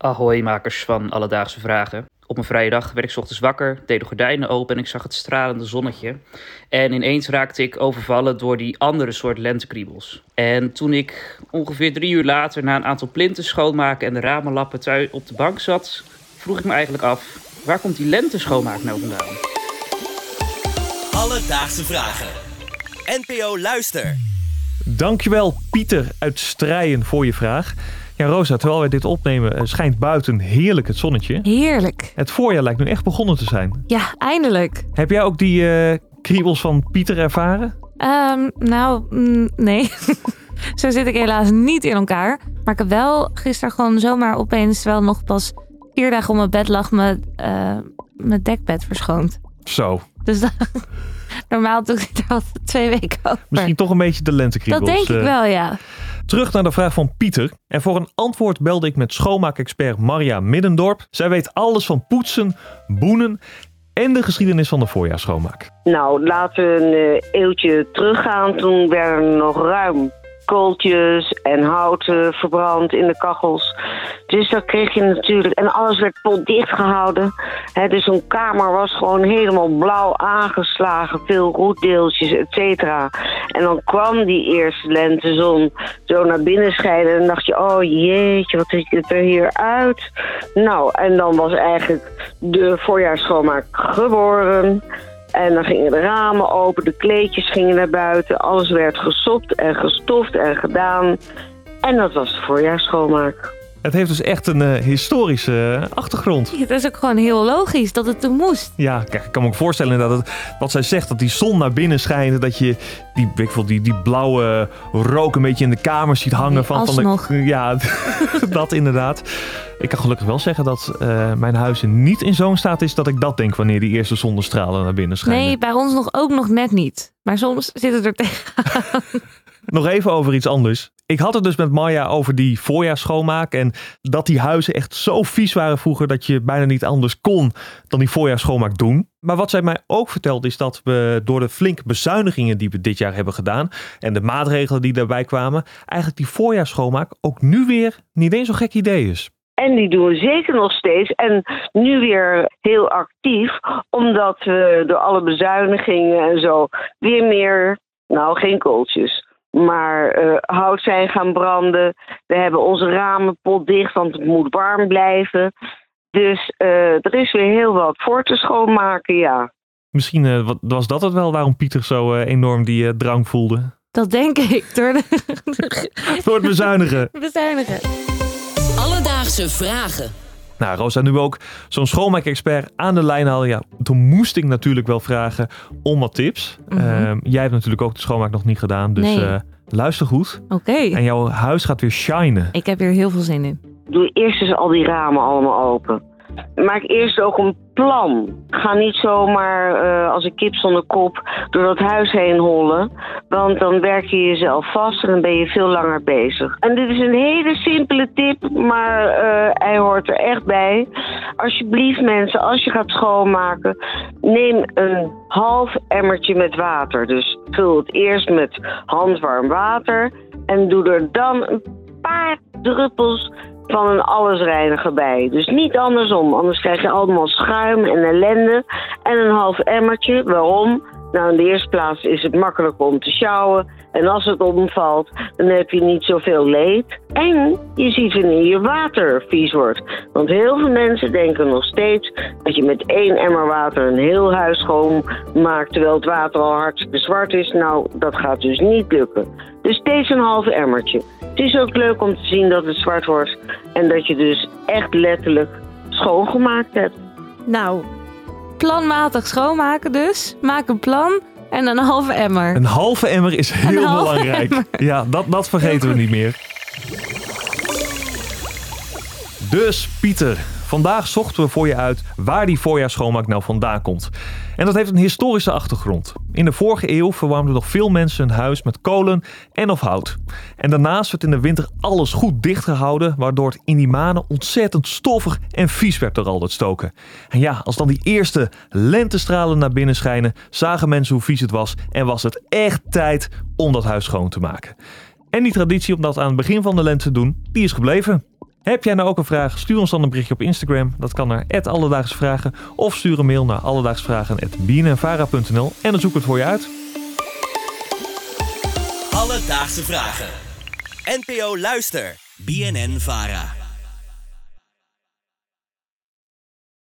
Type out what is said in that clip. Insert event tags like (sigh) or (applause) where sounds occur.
Ahoy, makers van Alledaagse Vragen. Op een vrije dag werd ik 's ochtends wakker, deed de gordijnen open en ik zag het stralende zonnetje. En ineens raakte ik overvallen door die andere soort lentekriebels. En toen ik ongeveer drie uur later na een aantal plinten schoonmaken en de ramenlappen thuis op de bank zat, vroeg ik me eigenlijk af, waar komt die lente schoonmaak nou vandaan? Alledaagse Vragen. NPO Luister. Dankjewel Pieter uit Strijen voor je vraag. Ja, Rosa, terwijl wij dit opnemen, eh, schijnt buiten heerlijk het zonnetje. Heerlijk. Het voorjaar lijkt nu echt begonnen te zijn. Ja, eindelijk. Heb jij ook die eh, kriebels van Pieter ervaren? Ehm, nou, mm, nee. (laughs) Zo zit ik helaas niet in elkaar. Maar ik heb wel gisteren gewoon zomaar opeens, terwijl nog pas vier dagen op mijn bed lag, mijn, eh, mijn dekbed verschoond. Zo. Dus dat- (laughs) normaal doe ik er al twee weken over. Misschien toch een beetje de lentekriebels. dat denk ik wel, ja. Terug naar de vraag van Pieter. En voor een antwoord belde ik met schoonmaakexpert Maria Middendorp. Zij weet alles van poetsen, boenen en de geschiedenis van de voorjaarsschoonmaak. Nou, laten we een eh, eeuwtje teruggaan. Toen werden er nog ruim kooltjes en hout eh, verbrand in de kachels. Dus dat kreeg je natuurlijk. En alles werd potdicht gehouden. Hè, dus zo'n kamer was gewoon helemaal blauw aangeslagen. Veel roetdeeltjes, et cetera. En dan kwam die eerste lentezon zo naar binnen schijnen. En dan dacht je, oh jeetje, wat ziet het er hier uit. Nou, en dan was eigenlijk de voorjaarsschoonmaak geboren. En dan gingen de ramen open, de kleedjes gingen naar buiten. Alles werd gesopt en gestoft en gedaan. En dat was de voorjaarsschoonmaak. Het heeft dus echt een eh, historische eh, achtergrond. Het is ook gewoon heel logisch dat het toen moest. Ja, kijk, ik kan me ook voorstellen dat het, wat zij zegt, dat die zon naar binnen schijnt. Dat je die, veel, die, die blauwe rook een beetje in de kamer ziet hangen. Van, van alsnog. de, (laughs) ja, (laughs) dat inderdaad. Ik kan gelukkig wel zeggen dat eh, mijn huis niet in zo'n staat is dat ik dat denk wanneer die eerste zonnestralen naar binnen schijnen. Nee, bij ons nog ook nog net niet. Maar soms zit het er tegen. (laughs) Nog even over iets anders. Ik had het dus met Maya over die voorjaarsschoonmaak. En dat die huizen echt zo vies waren vroeger dat je bijna niet anders kon dan die voorjaarsschoonmaak doen. Maar wat zij mij ook vertelde is dat we door de flinke bezuinigingen die we dit jaar hebben gedaan. En de maatregelen die daarbij kwamen. Eigenlijk die voorjaarsschoonmaak ook nu weer niet eens zo'n gek idee is. En die doen we zeker nog steeds. En nu weer heel actief, omdat we door alle bezuinigingen en zo weer meer, nou geen kooltjes, maar eh, hout zijn gaan branden. We hebben onze ramen potdicht, want het moet warm blijven. Dus eh, er is weer heel wat voor te schoonmaken, ja. Misschien eh, wat- was dat het wel waarom Pieter zo enorm die eh, drang voelde. Dat denk ik. Door de (laughs) Door het bezuinigen. (laughs) bezuinigen. Alledaagse Vragen. Nou, Rosa, nu we ook zo'n schoonmaakexpert aan de lijn hadden, ja, toen moest ik natuurlijk wel vragen om wat tips. Mhm. Ehm, jij hebt natuurlijk ook de schoonmaak nog niet gedaan, dus Nee. eh, luister goed. Oké. En jouw huis gaat weer shinen. Ik heb hier heel veel zin in. Doe eerst eens al die ramen allemaal open. Maak eerst ook een plan. Ga niet zomaar eh, als een kip zonder kop door dat huis heen hollen. Want dan werk je jezelf vast en dan ben je veel langer bezig. En dit is een hele simpele tip, maar eh, hij hoort er echt bij. Alsjeblieft mensen, als je gaat schoonmaken, neem een half emmertje met water. Dus vul het eerst met handwarm water en doe er dan een paar druppels van een allesreiniger bij. Dus niet andersom, anders krijg je allemaal schuim en ellende. En een half emmertje. Waarom? Nou, in de eerste plaats is het makkelijk om te sjouwen. En als het omvalt, dan heb je niet zoveel leed. En je ziet wanneer je water vies wordt. Want heel veel mensen denken nog steeds dat je met één emmer water een heel huis schoon maakt, terwijl het water al hartstikke zwart is. Nou, dat gaat dus niet lukken. Dus steeds een half emmertje. Het is ook leuk om te zien dat het zwart wordt en dat je dus echt letterlijk schoongemaakt hebt. Nou, planmatig schoonmaken dus. Maak een plan en een halve emmer. Een halve emmer is heel belangrijk. emmer. Ja, dat, dat vergeten we niet meer. Dus Pieter, vandaag zochten we voor je uit waar die voorjaarsschoonmaak nou vandaan komt. En dat heeft een historische achtergrond. In de vorige eeuw verwarmden nog veel mensen hun huis met kolen en of hout. En daarnaast werd in de winter alles goed dichtgehouden, waardoor het in die maanden ontzettend stoffig en vies werd door al dat stoken. En ja, als dan die eerste lentestralen naar binnen schijnen, zagen mensen hoe vies het was en was het echt tijd om dat huis schoon te maken. En die traditie om dat aan het begin van de lente te doen, die is gebleven. Heb jij nou ook een vraag? Stuur ons dan een berichtje op Instagram. Dat kan naar Alledaagse Vragen. Of stuur een mail naar alledaagsvragen.bnnvara.nl en dan zoeken we het voor je uit. Alledaagse vragen. NPO Luister. BNN Vara.